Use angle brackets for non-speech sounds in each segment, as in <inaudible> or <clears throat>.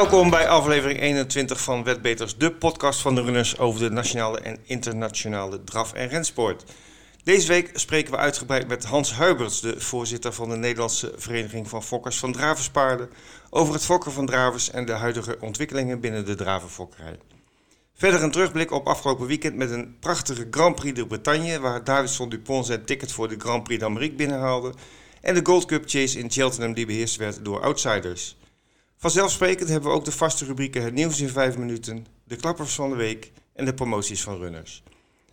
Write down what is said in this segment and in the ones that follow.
Welkom bij aflevering 21 van Wetbeters, de podcast van de runners over de nationale en internationale draf- en rensport. Deze week spreken we uitgebreid met Hans Huiberts, de voorzitter van de Nederlandse Vereniging van Fokkers van Draverspaarden, over het fokken van dravers en de huidige ontwikkelingen binnen de dravenfokkerij. Verder een terugblik op afgelopen weekend met een prachtige Grand Prix de Bretagne, waar Davidson Dupont zijn ticket voor de Grand Prix d'Amérique binnenhaalde, en de Gold Cup Chase in Cheltenham die beheerst werd door outsiders. Vanzelfsprekend hebben we ook de vaste rubrieken Het nieuws in 5 minuten, de klappers van de week en de promoties van runners.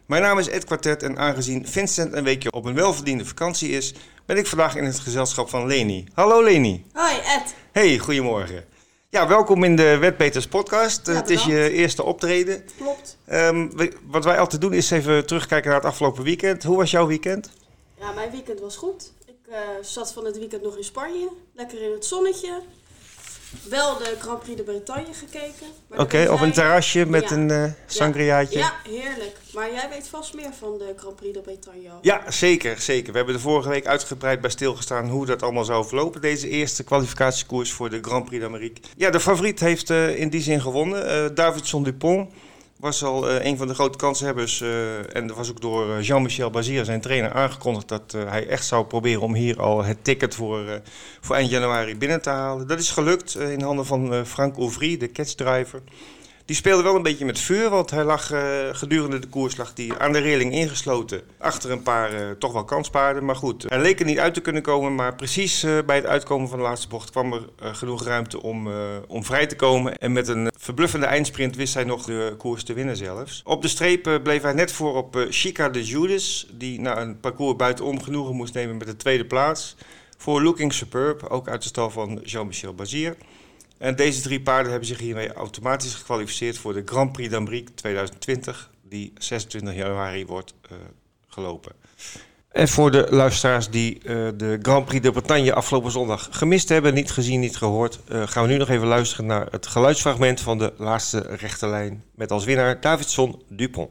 Mijn naam is Ed Quartet en aangezien Vincent een weekje op een welverdiende vakantie is, ben ik vandaag in het gezelschap van Leni. Hallo Leni. Hoi Ed. Hey, goedemorgen. Ja, welkom in de Wetbeters podcast. Ja, het is je eerste optreden. Klopt. Ehm, wat wij altijd doen is even terugkijken naar het afgelopen weekend. Hoe was jouw weekend? Ja, mijn weekend was goed. Ik eh, zat van het weekend nog in Spanje. Lekker in het zonnetje. Wel de Grand Prix de Bretagne gekeken. Oké, ben op een terrasje met Ja. een eh sangriaatje. Ja, heerlijk. Maar jij weet vast meer van de Grand Prix de Bretagne. Ja, zeker, zeker. We hebben de vorige week uitgebreid bij stilgestaan hoe dat allemaal zou verlopen. Deze eerste kwalificatiekoers voor de Grand Prix d'Amérique. Ja, de favoriet heeft eh, in die zin gewonnen. Eh Davidson Dupont was al eh, een van de grote kanshebbers. eh, en er was ook door eh, Jean-Michel Bazir, zijn trainer, aangekondigd dat hij echt zou proberen om hier al het ticket voor, voor eind januari binnen te halen. Dat is gelukt in handen van Frank Ouvry, de catchdriver. Die speelde wel een beetje met vuur, want hij lag eh, gedurende de koers lag die aan de reling ingesloten. Achter een paar eh, toch wel kanspaarden. Maar goed, hij leek er niet uit te kunnen komen. Maar precies eh, bij het uitkomen van de laatste bocht kwam er genoeg ruimte om, om vrij te komen. En met een verbluffende eindsprint wist hij nog de koers te winnen zelfs. Op de streep bleef hij net voor op Chica de Judas, die na een parcours buitenom genoegen moest nemen met de tweede plaats. Voor Looking Superb, ook uit de stal van Jean-Michel Bazir. En deze drie paarden hebben zich hiermee automatisch gekwalificeerd voor de Grand Prix d'Amérique 2020, die 26 januari wordt eh, gelopen. En voor de luisteraars die eh, de Grand Prix de Bretagne afgelopen zondag gemist hebben, niet gezien, niet gehoord, eh, gaan we nu nog even luisteren naar het geluidsfragment van de laatste rechte lijn. Met als winnaar Davidson Dupont.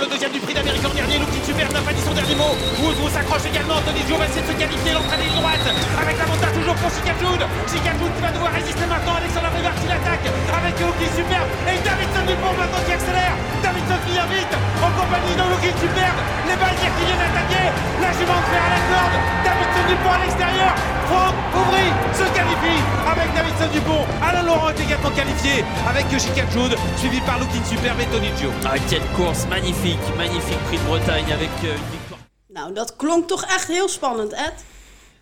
Le deuxième du prix d'Amérique en dernier, Lucky Super n'a pas dit son dernier mot. Woodrow s'accroche également, Anthony Joe va essayer de se qualifier, l'entrée ligne droite, avec l'avantage toujours pour. Chica June qui va devoir résister maintenant, Alexandre Rivard qui l'attaque, avec Lucky Super, et Davidson Dupont maintenant qui accélère. Davidson qui vite, en compagnie de Lucky Super, les Baltiers qui viennent attaquer, la jument de fer à la corde, Davidson Dupont à l'extérieur, Franck Ouvry se qualifie avec Davidson Dupont. Alain Laurent est également qualifié avec Chica June, suivi par Looking Super et Tony Joe. Ah, quelle course magnifique, magnifique prix de Bretagne avec euh, une victoire. Nou, dat klonk toch echt heel spannend, Ed.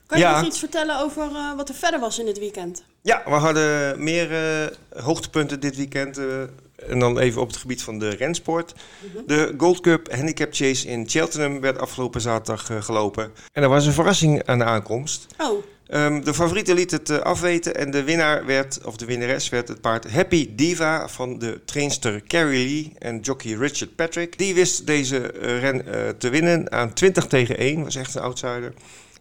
Kan je Ja. nog iets vertellen over eh, wat er verder was in het weekend? Ja, we hadden meer eh, hoogtepunten dit weekend. eh, en dan even op het gebied van de rensport. De Gold Cup Handicap Chase in Cheltenham werd afgelopen zaterdag eh, gelopen. En er was een verrassing aan de aankomst. Oh, Ehm, de favoriete liet het eh, afweten en de winnaar werd, of de winnares werd het paard Happy Diva van de trainster Carrie Lee en jockey Richard Patrick. Die wist deze eh, ren eh, te winnen aan 20 tegen 1, was echt een outsider.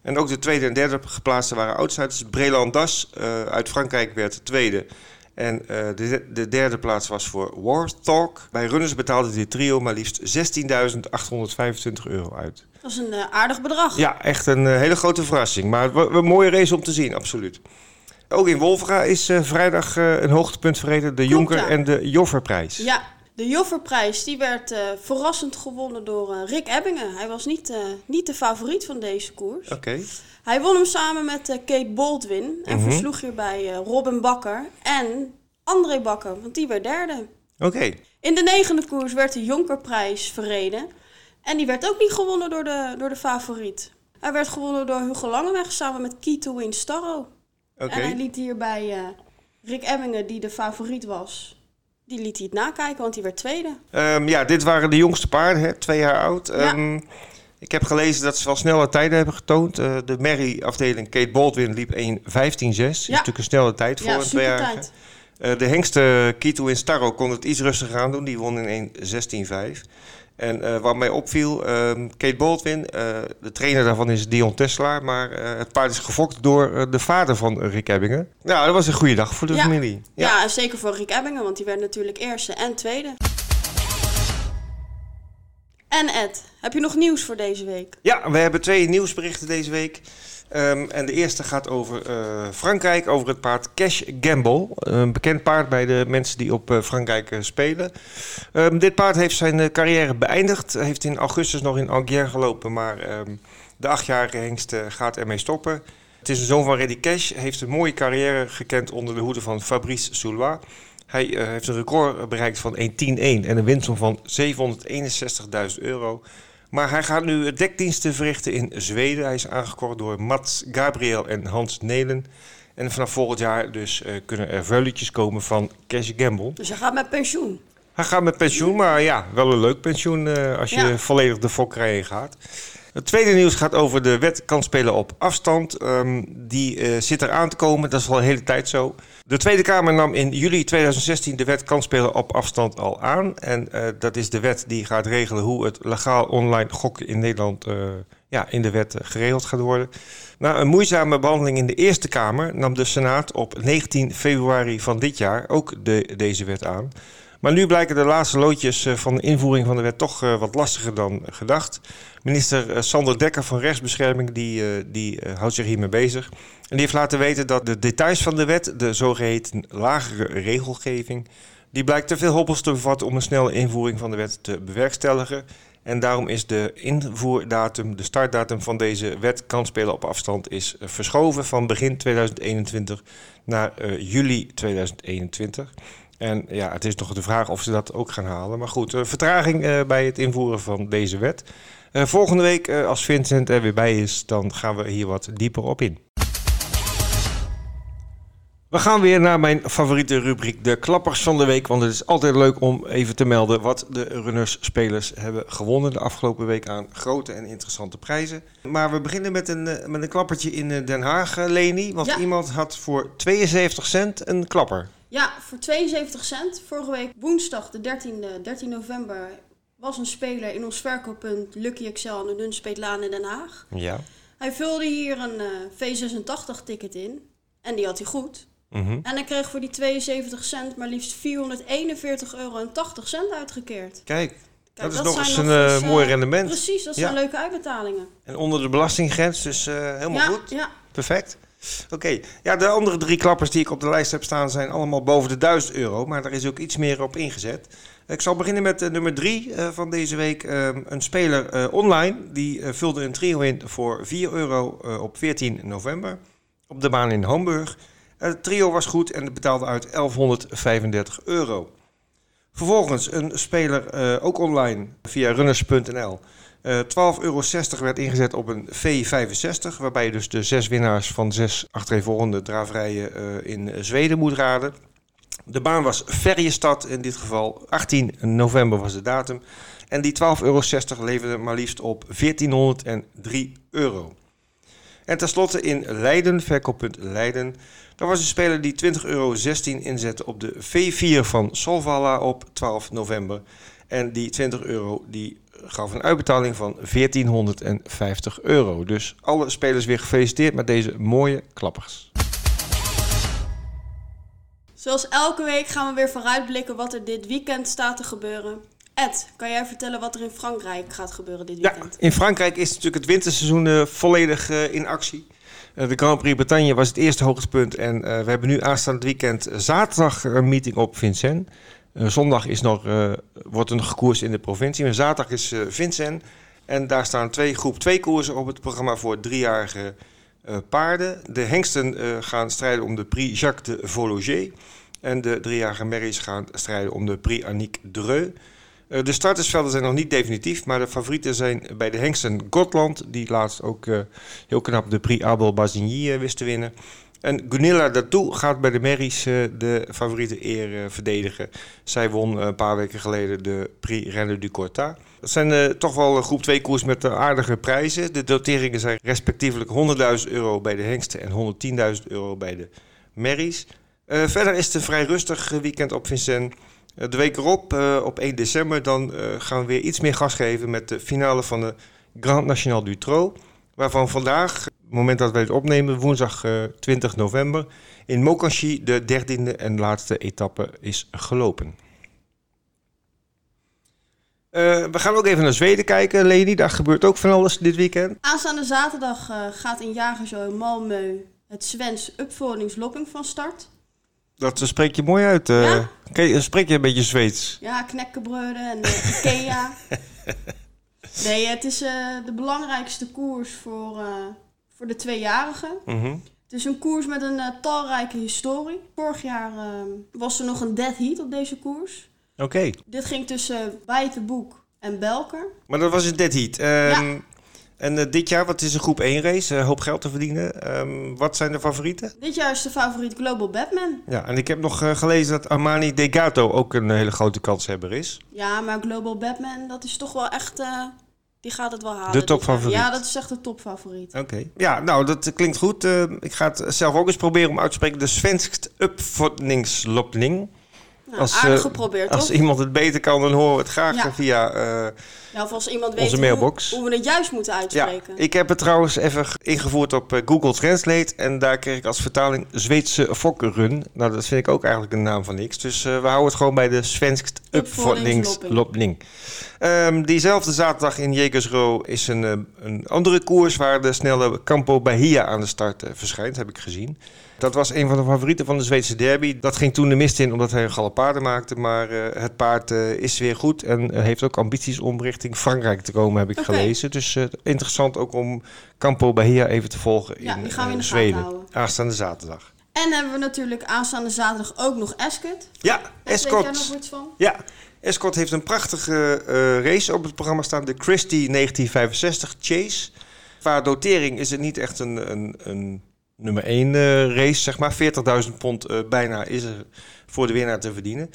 En ook de tweede en derde geplaatste waren outsiders. Breland Das uit Frankrijk werd tweede. En eh, de, de derde plaats was voor War Talk. Bij runners betaalde dit trio maar liefst 16.825 euro uit. dat is een eh, aardig bedrag. Ja, echt een eh, hele grote verrassing. Maar een mooie race om te zien, absoluut. Ook in Wolvera is vrijdag een hoogtepunt verreden. De Jonker ja. en de Jofferprijs. Ja, de Jofferprijs die werd eh, verrassend gewonnen door eh, Rick Ebbingen. Hij was niet, eh, niet de favoriet van deze koers. Oké. Hij won hem samen met Kate Baldwin en Mhm. versloeg hierbij Robin Bakker en André Bakker, want die werd derde. Oké. In de negende koers werd de Jonkerprijs verreden en die werd ook niet gewonnen door de, door de favoriet. Hij werd gewonnen door Hugo Langeweg samen met Key to Win Starro. Oké. En hij liet hierbij Rick Ebbingen, die de favoriet was, die liet hij het nakijken, want die werd tweede. Ehm, ja, dit waren de jongste paarden, hè, twee jaar oud. Ja. Ehm, ik heb gelezen dat ze wel snelle tijden hebben getoond. Eh, de Merry-afdeling Kate Baldwin liep 1.15.6. Dat is natuurlijk een snelle tijd voor Ja, een tijd. Eh, de hengste Kito in Starro kon het iets rustiger aan doen. Die won in 1.16.5. En eh, wat mij opviel, ehm, Kate Baldwin, eh, de trainer daarvan is Dion Tesla. Maar eh, het paard is gefokt door de vader van Rick Ebbingen. Nou, dat was een goede dag voor de Ja. familie. Ja. en zeker voor Rick Ebbingen, want die werd natuurlijk eerste en tweede. En Ed, heb je nog nieuws voor deze week? Ja, we hebben twee nieuwsberichten deze week. Ehm, en de eerste gaat over eh, Frankrijk, over het paard Cash Gamble. Een bekend paard bij de mensen die op eh, Frankrijk eh, spelen. Ehm, dit paard heeft zijn carrière beëindigd. Heeft in augustus nog in Algiers gelopen, maar ehm, de achtjarige hengst gaat ermee stoppen. Het is een zoon van Reddy Cash, heeft een mooie carrière gekend onder de hoede van Fabrice Soulois. Hij heeft een record bereikt van 1.10.1 en een winstsom van 761.000 euro. Maar hij gaat nu dekdiensten verrichten in Zweden. Hij is aangekocht door Mats Gabriel en Hans Nelen. En vanaf volgend jaar dus eh, kunnen er veuletjes komen van Cash Gamble. Dus hij gaat met pensioen. Hij gaat met pensioen, maar ja, wel een leuk pensioen eh, als je Ja. volledig de fokkerij gaat. Het tweede nieuws gaat over de wet kan spelen op afstand. Ehm, die eh, zit er aan te komen, dat is al een hele tijd zo. De Tweede Kamer nam in juli 2016 de wet kan spelen op afstand al aan. En eh, dat is de wet die gaat regelen hoe het legaal online gokken in Nederland eh, ja, in de wet geregeld gaat worden. Na een moeizame behandeling in de Eerste Kamer nam de Senaat op 19 februari van dit jaar ook de, deze wet aan. Maar nu blijken de laatste loodjes eh, van de invoering van de wet toch eh, wat lastiger dan gedacht. Minister eh, Sander Dekker van Rechtsbescherming die, die houdt zich hiermee bezig. En die heeft laten weten dat de details van de wet, de zogeheten lagere regelgeving, die blijkt te veel hobbels te bevatten om een snelle invoering van de wet te bewerkstelligen. En daarom is de invoerdatum, de startdatum van deze wet kan spelen op afstand, is verschoven van begin 2021 naar juli 2021. En ja, het is nog de vraag of ze dat ook gaan halen. Maar goed, eh, vertraging eh, bij het invoeren van deze wet. Eh, volgende week, als Vincent er weer bij is, dan gaan we hier wat dieper op in. We gaan weer naar mijn favoriete rubriek, de klappers van de week. Want het is altijd leuk om even te melden wat de runners-spelers hebben gewonnen de afgelopen week aan grote en interessante prijzen. Maar we beginnen met een, eh, met een klappertje in eh, Den Haag, eh, Leni. Want Ja. iemand had voor 72 cent een klapper. Ja, voor 72 cent. Vorige week woensdag, de 13e, 13 november, was een speler in ons verkooppunt Lucky Excel aan de Nunspeetlaan in Den Haag. Ja. Hij vulde hier een eh, V86-ticket in. En die had hij goed. Mhm. En hij kreeg voor die 72 cent maar liefst 441,80 euro en 80 cent uitgekeerd. Kijk, Kijk, dat is nog eens een nog eh, eens, eh, mooi rendement. Precies, dat Ja. zijn leuke uitbetalingen. En onder de belastinggrens, dus eh, helemaal ja, goed. ja, Perfect. Oké, ja, de andere drie klappers die ik op de lijst heb staan zijn allemaal boven de 1000 euro. Maar daar is ook iets meer op ingezet. Ik zal beginnen met eh, nummer drie van deze week. Ehm, een speler online die vulde een trio in voor 4 euro op 14 november. Op de baan in Hamburg. Eh, Het trio was goed en betaalde uit 1135 euro. Vervolgens een speler eh, ook online via runners.nl. Eh 12,60 euro werd ingezet op een V65, waarbij je dus de zes winnaars van zes achtereenvolgende draverijen eh, in Zweden moet raden. De baan was Ferjestad in dit geval, 18 november was de datum. En die 12,60 euro leverde maar liefst op 1403 euro. En tenslotte in Leiden, verkooppunt Leiden. Daar was een speler die 20,16 euro inzette op de V4 van Solvalla op 12 november. En die 20 euro die gaf een uitbetaling van 1450 euro. Dus alle spelers weer gefeliciteerd met deze mooie klappers. Zoals elke week gaan we weer vooruitblikken wat er dit weekend staat te gebeuren. Ed, kan jij vertellen wat er in Frankrijk gaat gebeuren dit Ja, weekend? in Frankrijk is natuurlijk het winterseizoen eh, volledig eh, in actie. Eh, de Grand Prix Bretagne was het eerste hoogtepunt. En eh, we hebben nu aanstaand weekend zaterdag een meeting op Vincennes. Eh, zondag is nog, wordt nog gekoers in de provincie. Maar zaterdag is Vincennes. En daar staan twee groep 2 koersen op het programma voor driejarige paarden. De hengsten gaan strijden om de Prix Jacques de Vologer. En de driejarige merries gaan strijden om de Prix Annick Dreux. Eh, de startersvelden zijn nog niet definitief, maar de favorieten zijn bij de hengsten Gotland, die laatst ook eh, heel knap de Prix Abel Bazigny eh, wist te winnen. En Gunilla Datou gaat bij de merries de favoriete eer verdedigen. Zij won een paar weken geleden de Prix Reine du Corta. Dat zijn toch wel een groep 2 koers met aardige prijzen. De doteringen zijn respectievelijk 100.000 euro bij de hengsten en 110.000 euro bij de merries. Verder is het een vrij rustig weekend op Vincennes. Eh, De week erop, eh, op 1 december, dan eh, gaan we weer iets meer gas geven met de finale van de Grand National du Trot. Waarvan vandaag, het moment dat wij het opnemen, woensdag eh, 20 november, in Mokanchy de dertiende en laatste etappe is gelopen. We gaan ook even naar Zweden kijken, Leni. Daar gebeurt ook van alles dit weekend. Aanstaande zaterdag gaat in Jagershow Malmö het Svens Uppföljningslopping van start. Dat spreek je mooi uit. eh. Ja? Je- spreek je een beetje Zweeds? Ja, knekkenbreuren en eh, Ikea. <laughs> nee, het is eh, de belangrijkste koers voor, eh, voor de tweejarigen. Mhm. Het is een koers met een talrijke historie. Vorig jaar eh, was er nog een dead heat op deze koers. Oké. Dit ging tussen Bijtenboek en Belker. Maar dat was een dead heat. Ehm, Ja. En eh, dit jaar, wat is een groep 1 race? Een hoop geld te verdienen. Ehm, wat zijn de favorieten? Dit jaar is de favoriet Global Batman. Ja, en ik heb nog eh, gelezen dat Armani Degato ook een hele grote kanshebber is. Ja, maar Global Batman, dat is toch wel echt... eh, die gaat het wel halen. De topfavoriet. Ja, dat is echt de topfavoriet. Oké. Ja, nou, dat klinkt goed. Eh, ik ga het zelf ook eens proberen om uit te spreken. De Svensk Uppfotningslopning. Nou, Als, aardig eh, geprobeerd, Als toch? iemand het beter kan, dan horen we het graag Ja. via... eh, Ja, of als iemand Onze weet mailbox. Hoe, hoe we het juist moeten ja, uitspreken. ik heb het trouwens even ingevoerd op eh, Google Translate. En daar kreeg ik als vertaling Zweedse Fokkerrun. Nou, dat vind ik ook eigenlijk een naam van niks. Dus we houden het gewoon bij de Svensk Uppfotningslopning. Ehm diezelfde zaterdag in Jägersro is een, een andere koers waar de snelle Campo Bahia aan de start verschijnt, heb ik gezien. Dat was een van de favorieten van de Zweedse derby. Dat ging toen de mist in omdat hij een galopade maakte. Maar eh, het paard eh, is weer goed en eh, heeft ook ambities om richting Frankrijk te komen, heb ik gelezen. Dus interessant ook om Campo Bahia even te volgen Ja, in, die gaan we in de Zweden. Aanstaande zaterdag. En hebben we natuurlijk aanstaande zaterdag ook nog Ascot. Ja, Daar Weet jij nog iets van? Ja, Escort heeft een prachtige race op het programma staan. De Christie 1965 Chase. Qua dotering is het niet echt een, een, een nummer 1 race, zeg maar. 40.000 pond eh, bijna is er voor de winnaar te verdienen.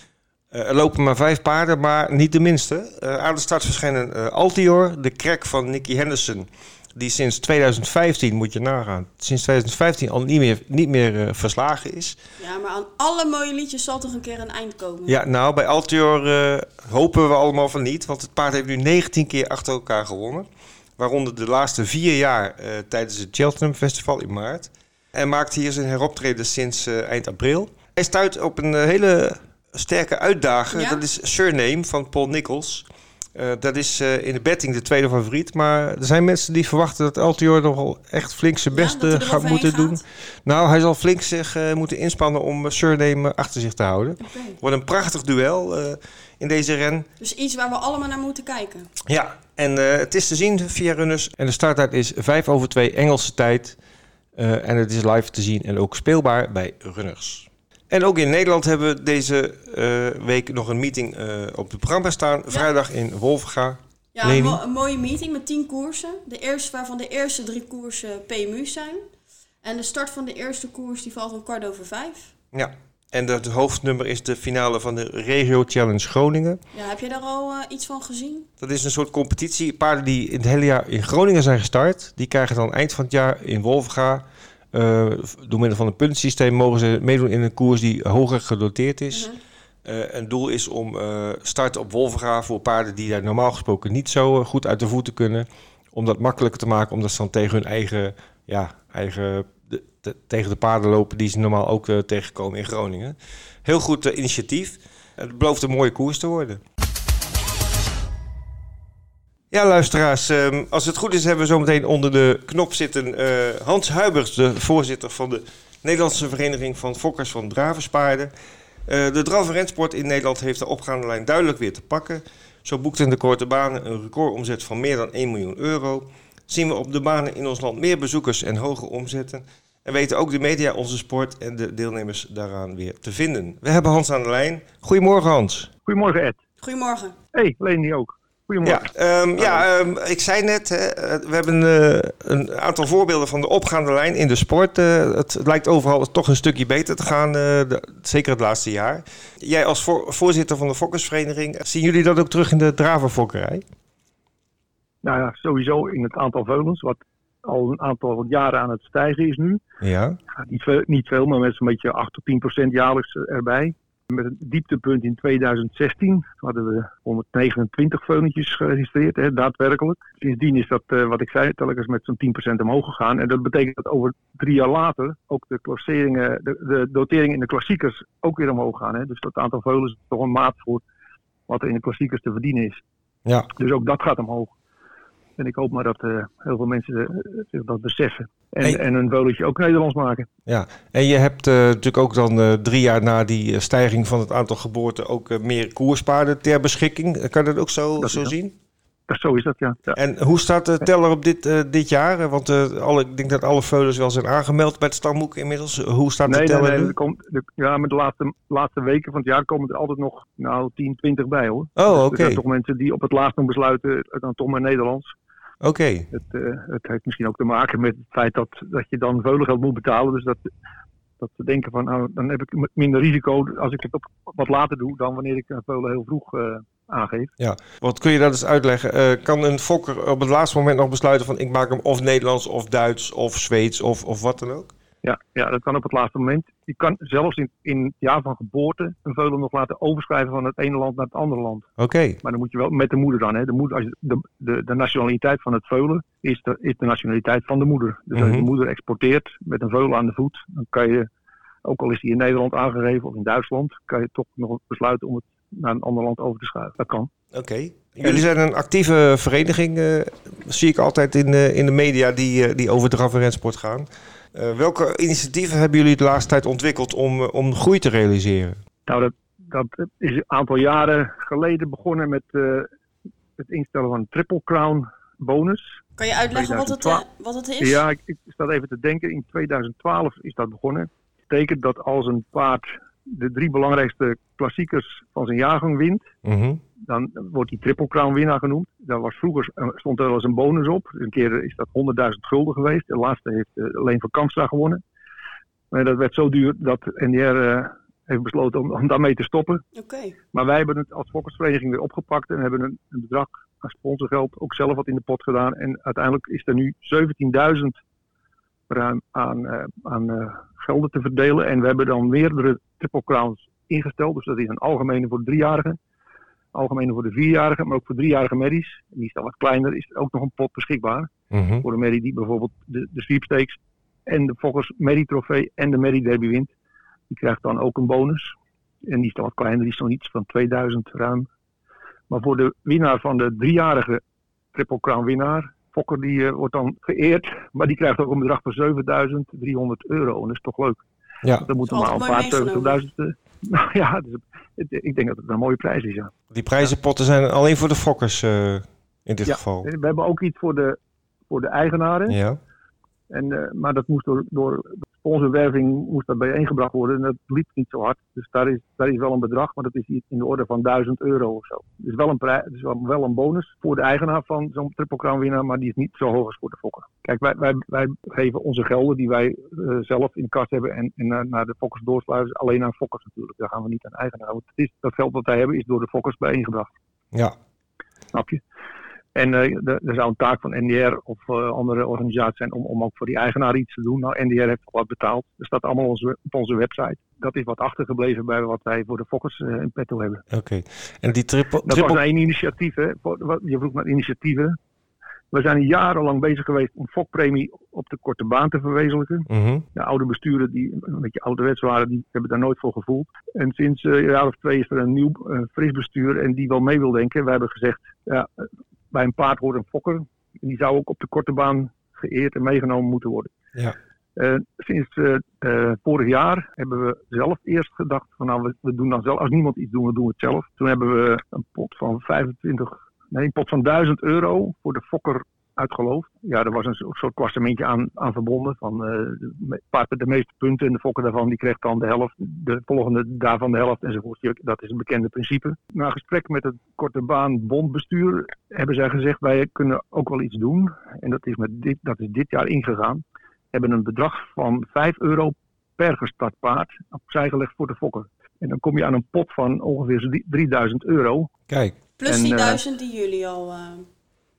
Eh, er lopen maar vijf paarden, maar niet de minste. Eh, aan de start verschijnen eh, Altior, de crack van Nicky Henderson. Die sinds 2015, moet je nagaan, sinds 2015 al niet meer, niet meer eh, verslagen is. Ja, maar aan alle mooie liedjes zal toch een keer een eind komen. Ja, nou, bij Altior eh, hopen we allemaal van niet. Want het paard heeft nu 19 keer achter elkaar gewonnen. Waaronder de laatste vier jaar eh, tijdens het Cheltenham Festival in maart. En maakt hier zijn heroptreden sinds eh, eind april. Hij stuit op een eh, hele sterke uitdager. Ja? Dat is Surname van Paul Nichols. Eh, dat is in de betting de tweede favoriet. Maar er zijn mensen die verwachten dat Altior nogal echt flink zijn best gaat moeten doen. Nou, hij zal flink zich moeten inspannen om Surname achter zich te houden. Oké. Wordt een prachtig duel in deze ren. Dus iets waar we allemaal naar moeten kijken. Ja, en het is te zien via Runners. En de starttijd is 5 over 2 Engelse tijd. Eh, en het is live te zien en ook speelbaar bij Runners. En ook in Nederland hebben we deze eh, week nog een meeting eh, op het programma staan. Vrijdag in Wolvenga. Ja, een, mo- een mooie meeting met tien koersen. De eerste, waarvan de eerste drie koersen PMU's zijn. En de start van de eerste koers die valt om kwart over vijf. Ja. En het hoofdnummer is de finale van de Regio Challenge Groningen. Ja, heb je daar al eh, iets van gezien? Dat is een soort competitie. Paarden die in het hele jaar in Groningen zijn gestart, die krijgen dan eind van het jaar in Wolvenga. eh, door middel van een puntensysteem mogen ze meedoen in een koers die hoger gedoteerd is. Eh, een doel is om starten op Wolvenga voor paarden die daar normaal gesproken niet zo goed uit de voeten kunnen. Om dat makkelijker te maken, omdat ze dan tegen hun eigen, ja, eigen de- tegen de paarden lopen die ze normaal ook eh, tegenkomen in Groningen. Heel goed eh, initiatief. Het belooft een mooie koers te worden. Ja, luisteraars, ehm, als het goed is hebben we zometeen onder de knop zitten eh, Hans Huibers, de voorzitter van de Nederlandse Vereniging van Fokkers van Dravenspaarden. De draf- en rensport in Nederland heeft de opgaande lijn duidelijk weer te pakken. Zo boekte in de korte banen een recordomzet van meer dan 1 miljoen euro. Zien we op de banen in ons land meer bezoekers en hoge omzetten. En weten ook de media onze sport en de deelnemers daaraan weer te vinden. We hebben Hans aan de lijn. Goedemorgen Hans. Goedemorgen Ed. Goedemorgen. Hey, Leni ook. Goedemorgen. Ja, ehm, ja ehm, ik zei net, hè, eh, we hebben eh, een aantal voorbeelden van de opgaande lijn in de sport. Eh, het lijkt overal toch een stukje beter te gaan, eh, de- zeker het laatste jaar. Jij als voor- voorzitter van de Fokkersvereniging, zien jullie dat ook terug in de dravenfokkerij? Nou ja, sowieso in het aantal veulens, wat al een aantal jaren aan het stijgen is nu. Ja. Ja, niet, veel, niet veel, maar met zo'n beetje 8 tot 10 procent jaarlijks erbij. Met een dieptepunt in 2016 Toen hadden we 129 veulentjes geregistreerd, hè, daadwerkelijk. Sindsdien is dat, eh, wat ik zei, telkens met zo'n 10 procent omhoog gegaan. En dat betekent dat over drie jaar later ook de klasseringen, de, de doteringen in de klassiekers ook weer omhoog gaan. Hè. Dus dat aantal veulens is toch een maat voor wat er in de klassiekers te verdienen is. Ja. Dus ook dat gaat omhoog. En ik hoop maar dat eh, heel veel mensen eh, zich dat beseffen. En, Hey. en een veulentje ook Nederlands maken. Ja, en je hebt eh, natuurlijk ook dan drie jaar na die stijging van het aantal geboorten ook meer koerspaarden ter beschikking. Kan je dat ook zo, Dat zo zien? Dat, zo is dat, ja. ja. En hoe staat de teller op dit, dit jaar? Want alle, ik denk dat alle veulens wel zijn aangemeld bij het stamboek inmiddels. Hoe staat Nee, de nee, teller nee. nu? Er komt, ja, met de laatste, laatste weken van het jaar komen er altijd nog nou, 10, 20 bij hoor. Oh, Dus oké. Er zijn toch mensen die op het laatst nog besluiten, dan toch maar Nederlands. Oké. Het, eh, het heeft misschien ook te maken met het feit dat, dat je dan veulengeld moet betalen. Dus dat, dat ze denken van, nou, dan heb ik minder risico als ik het op, wat later doe dan wanneer ik een veulen heel vroeg eh, aangeef. Wat kun je dat eens uitleggen? Eh, kan een fokker op het laatste moment nog besluiten van ik maak hem of Nederlands of Duits of Zweeds of, of wat dan ook? Ja, ja, dat kan op het laatste moment. Je kan zelfs in, in het jaar van geboorte een veulen nog laten overschrijven van het ene land naar het andere land. Oké. Maar dan moet je wel met de moeder dan. Hè. De, moeder, als je, de, de, de nationaliteit van het veulen is de, is de nationaliteit van de moeder. Dus als Mhm. de moeder exporteert met een veulen aan de voet, dan kan je, ook al is die in Nederland aangegeven of in Duitsland, kan je toch nog besluiten om het naar een ander land over te schuiven. Dat kan. Oké. Jullie zijn een actieve vereniging, eh, zie ik altijd in, eh, in de media die, eh, die over draf en rensport gaan. Eh, welke initiatieven hebben jullie de laatste tijd ontwikkeld om, eh, om groei te realiseren? Nou, dat, dat is een aantal jaren geleden begonnen met eh, het instellen van een Triple Crown bonus. Kan je uitleggen wat het, wat het is? Ja, ik, ik sta even te denken. In 2012 is dat begonnen. Dat betekent dat als een paard de drie belangrijkste klassiekers van zijn jaargang wint, Mhm. dan wordt die Triple Crown winnaar genoemd. Daar was vroeger eh, stond er wel eens een bonus op. Een keer is dat 100.000 gulden geweest. De laatste heeft eh, alleen van Kamstra gewonnen. Maar dat werd zo duur dat NDR eh, heeft besloten om, om daarmee te stoppen. Oké. Maar wij hebben het als fokkersvereniging weer opgepakt en hebben een, een bedrag aan sponsorgeld ook zelf wat in de pot gedaan. En uiteindelijk is er nu 17.000 ruim aan, eh, aan eh, gelden te verdelen. En we hebben dan meerdere triple crowns ingesteld. Dus dat is een algemene voor de driejarigen, algemene voor de vierjarigen, maar ook voor driejarige merries. En die is dan wat kleiner, is er ook nog een pot beschikbaar. Mhm. Voor de merrie die bijvoorbeeld de, de sweepstakes en de Fokkers Merrie trofee en de Merrie derby wint. Die krijgt dan ook een bonus. En die is dan wat kleiner, die is dan iets van 2000 ruim. Maar voor de winnaar van de driejarige Triple Crown winnaar, Fokker, die eh, wordt dan geëerd. Maar die krijgt ook een bedrag van 7300 euro. En dat is toch leuk. Ja, Dan moet Is maar een paar mooi 70.000. eh, <laughs> Nou ja, dus, het- ik denk dat het een mooie prijs is. Ja. die prijzenpotten zijn alleen voor de fokkers eh, in dit Ja. geval. We hebben ook iets voor de, voor de eigenaren. Ja. En, eh, maar dat moest door, door sponsorwerving moest dat bijeengebracht worden. En dat liep niet zo hard. Dus daar is, daar is wel een bedrag, maar dat is iets in de orde van 1000 euro of zo. Dus wel een, prij- dus wel, een bonus voor de eigenaar van zo'n Triple Crown winnaar, maar die is niet zo hoog als voor de fokker. Kijk, wij, wij, wij geven onze gelden die wij eh, zelf in de kast hebben en, en naar, naar de fokkers doorsluizen. Alleen aan fokkers natuurlijk. Daar gaan we niet aan eigenaar. Want het is, dat geld wat wij hebben is door de fokkers bijeengebracht. Ja. Snap je? En eh, er zou een taak van NDR of eh, andere organisaties zijn om, om ook voor die eigenaar iets te doen. Nou, NDR heeft wat betaald. Dat staat allemaal onze, op onze website. Dat is wat achtergebleven bij wat wij voor de fokkers eh, in petto hebben. Oké. En die triple... Dat triple... was één initiatief. Hè. Je vroeg naar initiatieven. We zijn jarenlang bezig geweest om fokpremie op de korte baan te verwezenlijken. Mhm. De oude besturen die een beetje ouderwets waren, die hebben daar nooit voor gevoeld. En sinds een jaar of twee is er een nieuw eh, fris bestuur en die wel mee wil denken. Wij hebben gezegd, ja, bij een paard hoort een fokker. En die zou ook op de korte baan geëerd en meegenomen moeten worden. Ja. Eh, sinds eh, eh, vorig jaar hebben we zelf eerst gedacht van nou, we, we doen dan zelf, als niemand iets doet, we doen het zelf. Toen hebben we een pot van 25, nee, een pot van 1000 euro voor de fokker uitgeloofd. Ja, er was een soort klassementje aan, aan verbonden. Van eh, de me- paard met de meeste punten en de fokker daarvan die kreeg dan de helft. De volgende daarvan de helft enzovoort. Dat is een bekende principe. Na gesprek met het korte baan bondbestuur hebben zij gezegd wij kunnen ook wel iets doen. En dat is, met dit, dat is dit jaar ingegaan. Hebben een bedrag van 5 euro per gestart paard opzij gelegd voor de fokker. En dan kom je aan een pot van ongeveer 3000 euro. Kijk. Plus En, die eh, duizend die jullie al... eh,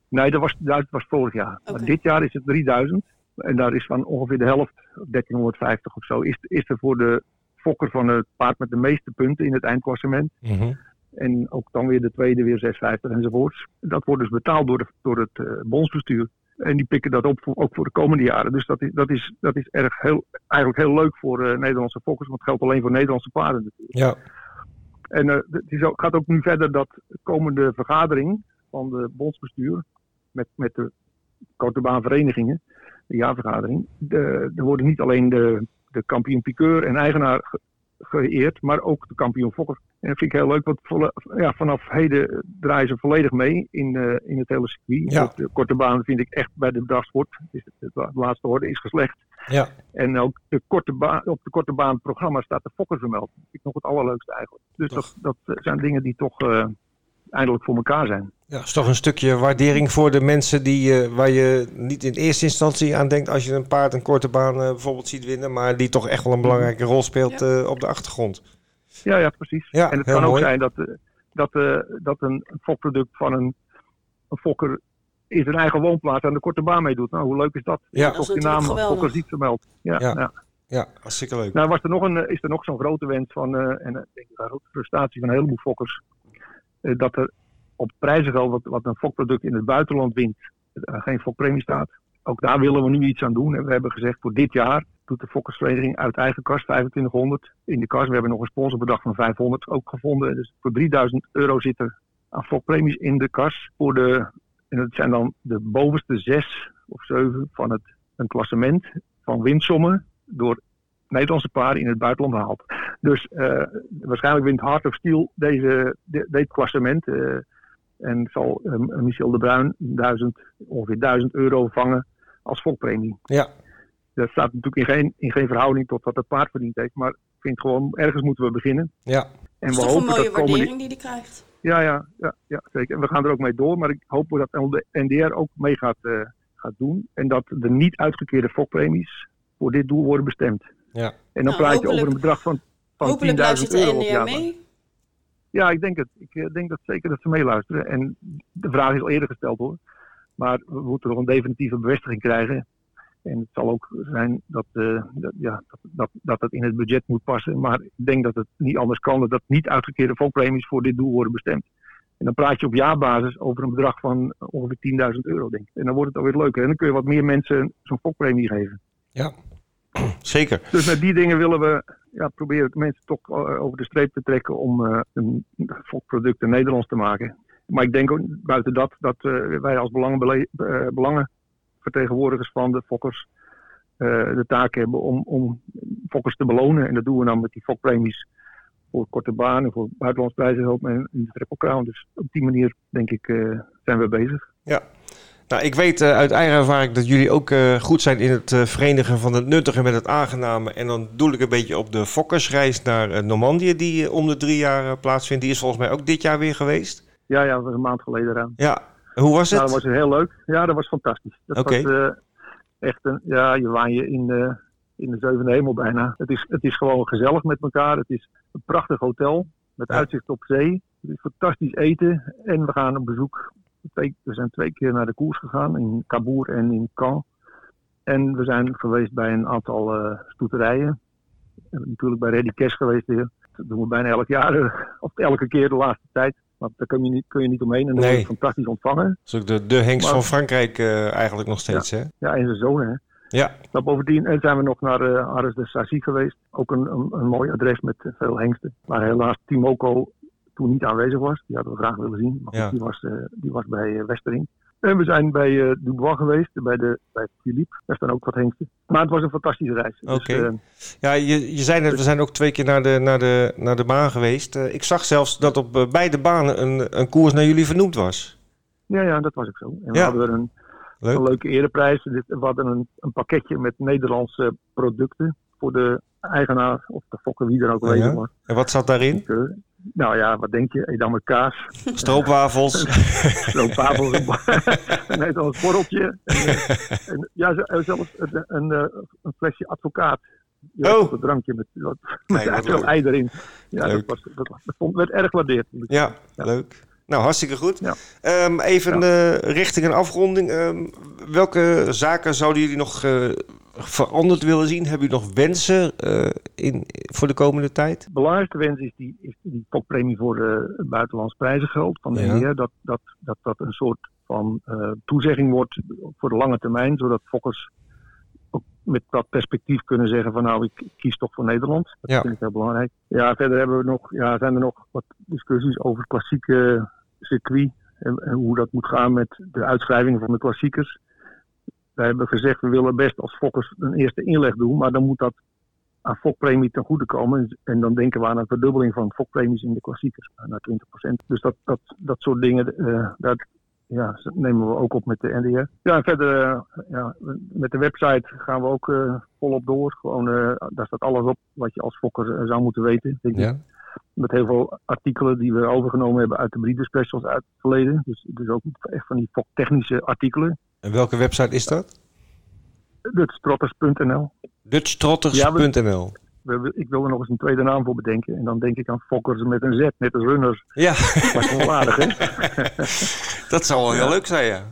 Nee, dat was, dat was vorig jaar. Maar dit jaar is het 3000. En daar is van ongeveer de helft, 1350 of zo, is, is er voor de fokker van het paard met de meeste punten in het eindklassement. Mhm. En ook dan weer de tweede, weer 650 enzovoorts. Dat wordt dus betaald door, de, door het eh, bondsbestuur. En die pikken dat op voor, ook voor de komende jaren. Dus dat is, dat is, dat is erg heel, eigenlijk heel leuk voor eh, Nederlandse fokkers. Want het geldt alleen voor Nederlandse paarden natuurlijk. Ja. En eh, het is ook, gaat ook nu verder dat de komende vergadering van de bondsbestuur met, met de korte baanverenigingen, de jaarvergadering. De, er worden niet alleen de, de kampioen piqueur en eigenaar ge- geëerd, maar ook de kampioen fokker. En dat vind ik heel leuk, want volle- ja, vanaf heden draaien ze volledig mee in, eh, in het hele circuit. Ja. De korte baan vind ik echt bij de drafsport. Is het, het la- laatste orde is geslecht. Ja. En ook de korte baan, op de korte baan programma staat de fokker vermeld. Dat vind ik nog het allerleukste eigenlijk. Dus dat, dat zijn dingen die toch eh, eindelijk voor elkaar zijn. Ja, is toch een stukje waardering voor de mensen die, eh, waar je niet in eerste instantie aan denkt als je een paard een korte baan eh, bijvoorbeeld ziet winnen, maar die toch echt wel een belangrijke rol speelt eh, op de achtergrond. Ja, ja, precies. Ja, en het kan ook zijn dat, eh, dat, eh, dat een fokproduct van een, een fokker in zijn eigen woonplaats aan de korte baan meedoet. Nou, hoe leuk is dat? Ja. Toch is die naam fokker ziet vermeld. Ja, Ja. ja. Ja, hartstikke leuk. Nou, was er nog een, is er nog zo'n grote wens van, eh, en ik denk dat ook de frustratie van een heleboel fokkers, eh, dat er op prijzengeld wat, wat een fokproduct in het buitenland wint, eh, geen fokpremie staat. Ook daar willen we nu iets aan doen. En we hebben gezegd voor dit jaar doet de fokkersvereniging uit eigen kas 2500 in de kas. We hebben nog een sponsorbedrag van 500 ook gevonden. Dus voor 3000 euro zit er aan fokpremies in de kas. Voor de, en dat zijn dan de bovenste zes of zeven van het, een klassement van winsommen door Nederlandse paarden in het buitenland haalt. Dus eh, waarschijnlijk wint Heart of Steel deze, de- dit klassement. eh, en zal eh, Michel de Bruin 1000, ongeveer 1000 euro vangen als fokpremie. Ja, Dat staat natuurlijk in geen, in geen verhouding tot wat het paard verdiend heeft. Maar ik vind gewoon, ergens moeten we beginnen. ja, En Dat is we toch een hopen mooie dat waardering die hij krijgt. ja, ja, ja, ja, zeker. En we gaan er ook mee door. Maar ik hoop dat de NDR ook mee gaat, eh, gaat doen. En dat de niet uitgekeerde fokpremies voor dit doel worden bestemd. ja. En dan Nou, praat je over hopelijk- een bedrag van, van Hopelijk 10.000 luistert de euro op NDR mee. Ja, ik denk het. Ik eh, denk dat zeker dat ze meeluisteren. En de vraag is al eerder gesteld hoor. Maar we moeten nog een definitieve bevestiging krijgen. En het zal ook zijn dat, eh, dat, ja, dat, dat, dat het in het budget moet passen. Maar ik denk dat het niet anders kan. Dat niet uitgekeerde volpremies voor dit doel worden bestemd. En dan praat je op jaarbasis over een bedrag van ongeveer 10.000 euro, denk ik. En dan wordt het alweer leuker. En dan kun je wat meer mensen zo'n fokpremie geven. ja. <clears throat> Zeker. Dus met die dingen willen we ja, proberen mensen toch eh, over de streep te trekken om eh, een fokproduct in Nederlands te maken. Maar ik denk ook buiten dat, dat eh, wij als belangenvertegenwoordigers van de fokkers de taak hebben om, om fokkers te belonen. En dat doen we dan met die fokpremies voor korte banen, voor buitenlands prijzengeld en de Triple Crown. Dus op die manier, denk ik, zijn we bezig. Ja. Nou, ik weet eh, uit eigen ervaring dat jullie ook eh, goed zijn in het eh, verenigen van het nuttige met het aangename. En dan doel ik een beetje op de fokkersreis naar Normandië, die om de drie jaar plaatsvindt. Die is volgens mij ook dit jaar weer geweest. Ja, ja, dat was een maand geleden eraan. Ja, hoe was het? Nou, dat was heel leuk. Ja, dat was fantastisch. Dat was echt een, ja, je waan je in de, in de zevende hemel bijna. Het is, het is gewoon gezellig met elkaar. Het is een prachtig hotel met Ja. uitzicht op zee. Het is fantastisch eten. En we gaan op bezoek. Twee, we zijn twee keer naar de koers gegaan in Cabourg en in Caen. En we zijn geweest bij een aantal eh stoeterijen. En natuurlijk bij Ready Cash geweest weer. Dat doen we bijna elk jaar, eh, <laughs> of elke keer de laatste tijd. Want daar kun je niet, kun je niet omheen. En dan Nee. word je fantastisch ontvangen. Dat is ook de, de Hengst Maar- van Frankrijk eh, eigenlijk nog steeds, hè? Ja, en zijn zoon, hè. Ja, Maar bovendien zijn we nog naar eh Ares de Sassy geweest. Ook een, een, een mooi adres met veel hengsten. Waar helaas Timoko toen niet aanwezig was. Die hadden we graag willen zien. Maar Ja. die, was, eh, die was bij eh, Westering. En we zijn bij eh, Dubois geweest, bij, de, bij Philippe. Daar staan ook wat hengsten. Maar het was een fantastische reis. Dus, Oké. ja je, je zei net, we zijn ook twee keer naar de, naar de, naar de baan geweest. Ik zag zelfs dat op beide banen een, een koers naar jullie vernoemd was. ja, ja, dat was ook zo. En we Ja. hadden een, Leuk. een leuke ereprijs. Dit- We hadden een, een pakketje met Nederlandse producten. Voor de eigenaar of de fokker, wie er ook aanwezig ja? was. En wat zat daarin? Eh, nou ja, wat denk je? Edammer kaas. Stroopwafels. <laughs> Zo'n tafel, <laughs> een Nederlands borreltje. En, eh, en, ja, en zelfs een, een, eh, een flesje advocaat. Ja, Oh. Een drankje met, wat, ei erin. Ja, Leuk. dat, was, dat, dat werd erg gewaardeerd. Ja, leuk. Nou, hartstikke goed. Ja. Ehm, even eh, richting een afronding. Ehm, welke zaken zouden jullie nog eh, veranderd willen zien? Hebben jullie nog wensen eh, in, voor de komende tijd? De belangrijkste wens is die, is die toppremie voor het buitenlands prijzengeld van de Ja. NDR. Dat, dat, dat dat een soort van eh, toezegging wordt voor de lange termijn. Zodat fokkers ook met dat perspectief kunnen zeggen van nou, ik kies toch voor Nederland. Dat Ja. vind ik heel belangrijk. Ja, verder hebben we nog, ja, zijn er nog wat discussies over het klassieke circuit. En, en hoe dat moet gaan met de uitschrijving van de klassiekers. Wij hebben gezegd, we willen best als fokkers een eerste inleg doen, maar dan moet dat aan fokpremie ten goede komen. En dan denken we aan een verdubbeling van fokpremies in de klassiekers, naar 20%. Dus dat, dat, dat soort dingen, eh, dat ja, nemen we ook op met de NDR. Ja, en verder eh, ja, met de website gaan we ook eh, volop door. Gewoon, eh, daar staat alles op wat je als fokker eh, zou moeten weten. Denk ik. Ja. Met heel veel artikelen die we overgenomen hebben uit de breeder specials uit het verleden. Dus, dus ook echt van die foktechnische artikelen. En welke website is dat? Dutchtrotters.nl Dutchtrotters.nl. Hebben- Ik wil er nog eens een tweede naam voor bedenken. En dan denk ik aan fokkers met een Z, net als runners. Ja, Maar gewoon aardig, hè? <laughs> dat zou wel heel leuk zijn, ja.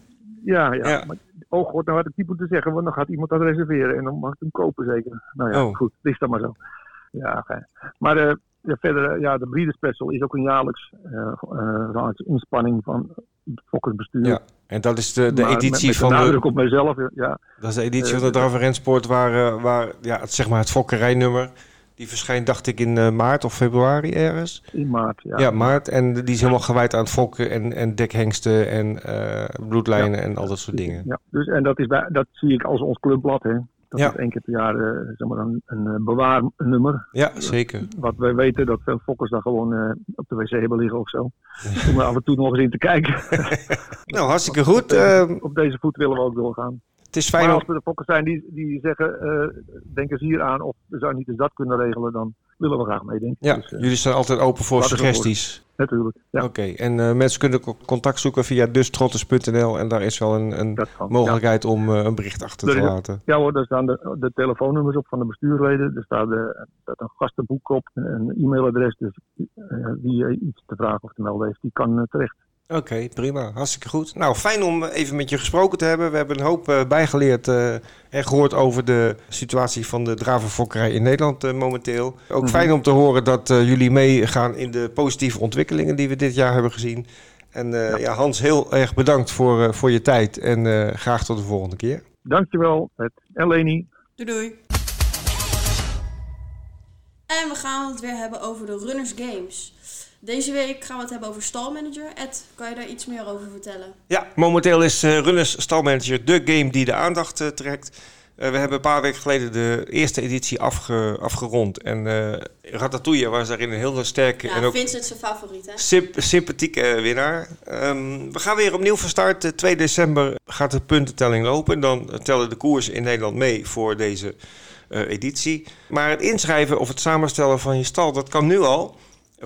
Ja, ja. Ja. Maar, oh god, nou had ik niet moeten zeggen, want dan gaat iemand dat reserveren. En dan mag ik hem kopen zeker. Nou ja, Oh. goed, is dat maar zo. Ja, fijn. Maar eh, ja, verder, ja, de Breeder Special is ook een jaarlijks eh, eh, jaarlijks inspanning van het fokkersbestuur. ja. En dat is de, de Maar editie met, van de op mijzelf, ja. dat is de editie eh, van de Drava Rensport waar, waar ja, het, zeg maar het fokkerijnummer, die verschijnt dacht ik in maart of februari ergens. In maart, ja. Ja, maart. En die is helemaal gewijd aan het fokken en, en dekhengsten en bloedlijnen en al dat soort dingen. Ja, dus, en dat, is bij, dat zie ik als ons clubblad, hè. Dat Ja. is één keer per jaar eh, zeg maar een, een eh, bewaarnummer. Ja, zeker. Wat wij weten dat veel fokkers daar gewoon eh, op de wc hebben liggen of zo. <laughs> Om er af en toe nog eens in te kijken. <laughs> Nou, hartstikke goed. Eh, op deze voet willen we ook doorgaan. het is fijn Maar als er de fokkers zijn die, die zeggen, denk eens hier aan of we zouden niet eens dat kunnen regelen, dan willen we graag meedenken. Ja, Dus, eh, jullie staan altijd open voor suggesties. natuurlijk. Ja, Oké, en eh, mensen kunnen co- contact zoeken via dustrotters.nl en daar is wel een, een kan. mogelijkheid om eh, een bericht achter te laten. Ja hoor, daar staan de, de telefoonnummers op van de bestuurleden. Er staat, de, staat een gastenboek op, een e-mailadres. Dus wie iets te vragen of te melden heeft, die kan terecht. Oké, prima. Hartstikke goed. Nou, fijn om even met je gesproken te hebben. We hebben een hoop eh, bijgeleerd eh, en gehoord over de situatie van de dravenfokkerij in Nederland eh, momenteel. Ook Mhm. fijn om te horen dat eh, jullie meegaan in de positieve ontwikkelingen die we dit jaar hebben gezien. En eh, ja. Hans, heel erg bedankt voor, eh, voor je tijd en eh, graag tot de volgende keer. Dankjewel, het en Leni. Doei doei. En we gaan het weer hebben over de Runners Games. Deze week gaan we het hebben over stalmanager. Ed, kan je daar iets meer over vertellen? Ja, momenteel is eh, Runners Stalmanager de game die de aandacht eh, trekt. Eh, we hebben een paar weken geleden de eerste editie afge- afgerond. En Ratatouille was daarin een heel sterke Ja, en ook Vincent zijn favoriet, hè? symp- sympathieke winnaar. Ehm, we gaan weer opnieuw van start. Eh, 2 december gaat de puntentelling lopen. Dan tellen de koersen in Nederland mee voor deze editie. Maar het inschrijven of het samenstellen van je stal, dat kan nu al.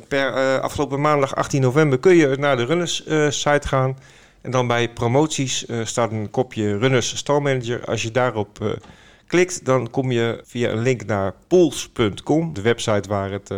Per eh, afgelopen maandag 18 november kun je naar de Runners eh, site gaan. En dan bij promoties eh, staat een kopje Runners Stalmanager. Als je daarop klikt, dan kom je via een link naar pools.com, de website waar het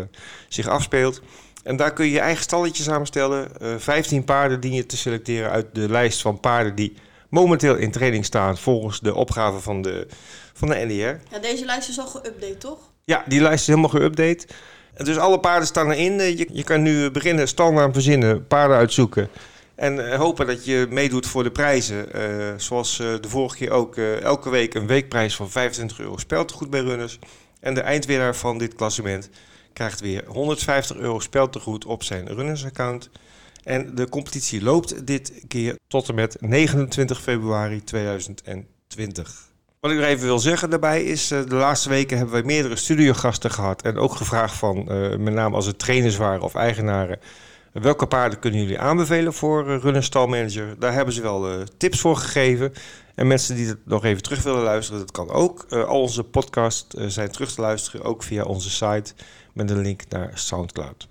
zich afspeelt. En daar kun je je eigen stalletje samenstellen. Eh 15 paarden dien je te selecteren uit de lijst van paarden die momenteel in training staan volgens de opgave van de, van de NDR. Ja, deze lijst is al geüpdate, toch? Ja, die lijst is helemaal geüpdate. Dus alle paarden staan erin. Eh, Je, je kan nu beginnen stalnaam verzinnen, paarden uitzoeken. En eh, hopen dat je meedoet voor de prijzen. Eh, zoals de vorige keer ook. elke week een weekprijs van 25 euro speltegoed bij runners. En de eindwinnaar van dit klassement krijgt weer 150 euro speltegoed op zijn runners-account. En de competitie loopt dit keer tot en met 29 februari 2020. Wat ik nog even wil zeggen daarbij is, eh, de laatste weken hebben wij meerdere studiogasten gehad. En ook gevraagd van, eh, met name als het trainers waren of eigenaren, welke paarden kunnen jullie aanbevelen voor uh? Daar hebben ze wel tips voor gegeven. En mensen die het nog even terug willen luisteren, dat kan ook. Al onze podcasts zijn terug te luisteren, ook via onze site met een link naar Soundcloud.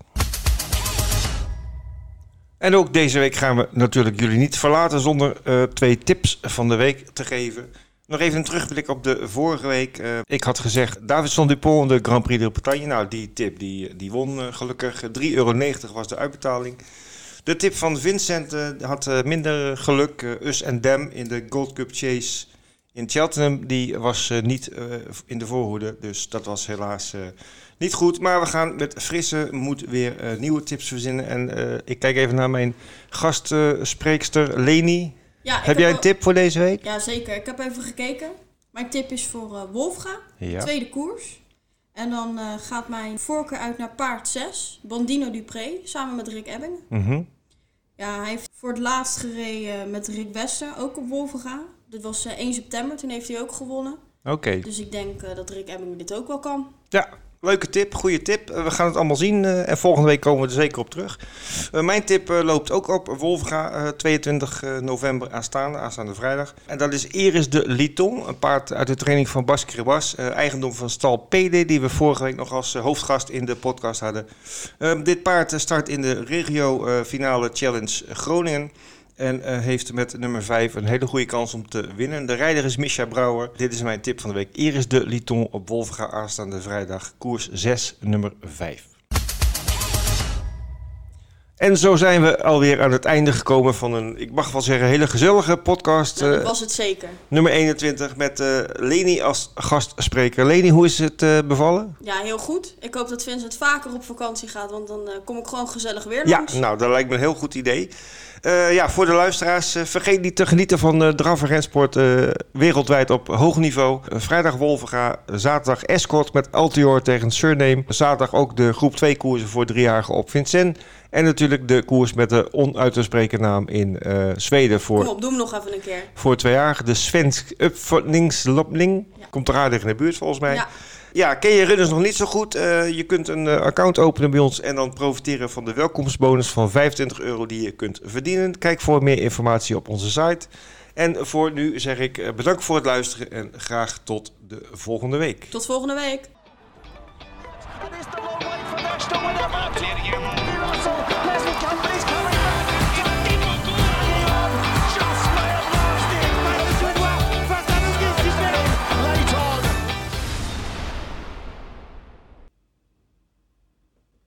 En ook deze week gaan we natuurlijk jullie niet verlaten zonder twee tips van de week te geven. Nog even een terugblik op de vorige week. Eh, ik had gezegd, Davidson Dupont, de Grand Prix de Bretagne. Nou, die tip die, die won eh, gelukkig. 3,90 euro was de uitbetaling. De tip van Vincent eh, had minder geluk. Us en Dem in de Gold Cup Chase in Cheltenham. Die was niet in de voorhoede. Dus dat was helaas niet goed. Maar we gaan met frisse moed weer nieuwe tips verzinnen. En ik kijk even naar mijn gastspreekster Leni. Ja, Heb jij een tip voor deze week? Ja, zeker. Ik heb even gekeken. Mijn tip is voor eh, Wolfga. Ja. Tweede koers. En dan eh, gaat mijn voorkeur uit naar paard 6. Bandino Dupré. Samen met Rick Ebbingen. Mhm. Ja, Ja, hij heeft voor het laatst gereden met Rick Wester, ook op Wolvenga. Dit was eh, 1 september, toen heeft hij ook gewonnen. Oké. Dus ik denk dat Rick Emming dit ook wel kan. Ja, leuke tip, goede tip. Eh, we gaan het allemaal zien eh, en volgende week komen we er zeker op terug. Eh, mijn tip loopt ook op Wolfga, eh, 22 eh, november aanstaande, aanstaande vrijdag. En dat is Iris de Liton, een paard uit de training van Bas Kribas, eigendom van stal PD, die we vorige week nog als hoofdgast in de podcast hadden. Ehm, dit paard start in de regio finale challenge Groningen. En eh, heeft met nummer 5 een hele goede kans om te winnen. De rijder is Misha Brouwer. Dit is mijn tip van de week. Iris de Liton op Wolfga aanstaande vrijdag. Koers 6, nummer 5. En zo zijn we alweer aan het einde gekomen van een, ik mag wel zeggen, hele gezellige podcast. Nou, dat eh, was het zeker. nummer 21 met eh, Leni als gastspreker. Leni, hoe is het eh, bevallen? Ja, heel goed. Ik hoop dat Vincent vaker op vakantie gaat, want dan kom ik gewoon gezellig weer Ja, langs. nou, dat lijkt me een heel goed idee. Ja, voor de luisteraars, vergeet niet te genieten van uh, draf en rensport wereldwijd op hoog niveau. Vrijdag Wolvenga, zaterdag Escort met Altior tegen Surname. Zaterdag ook de groep 2 koersen voor driejarige op Vincent. En natuurlijk de koers met de onuit te spreken naam in eh, Zweden Kom voor, op, doe hem nog even een keer. voor tweejarigen. De Svensk Uppföljningsloppning. Ja. Komt er aardig in de buurt volgens mij. Ja, Ja, ken je runners nog niet zo goed? Eh, je kunt een eh, account openen bij ons en dan profiteren van de welkomstbonus van 25 euro die je kunt verdienen. Kijk voor meer informatie op onze site. En voor nu zeg ik eh, bedankt voor het luisteren en graag tot de volgende week. tot volgende week.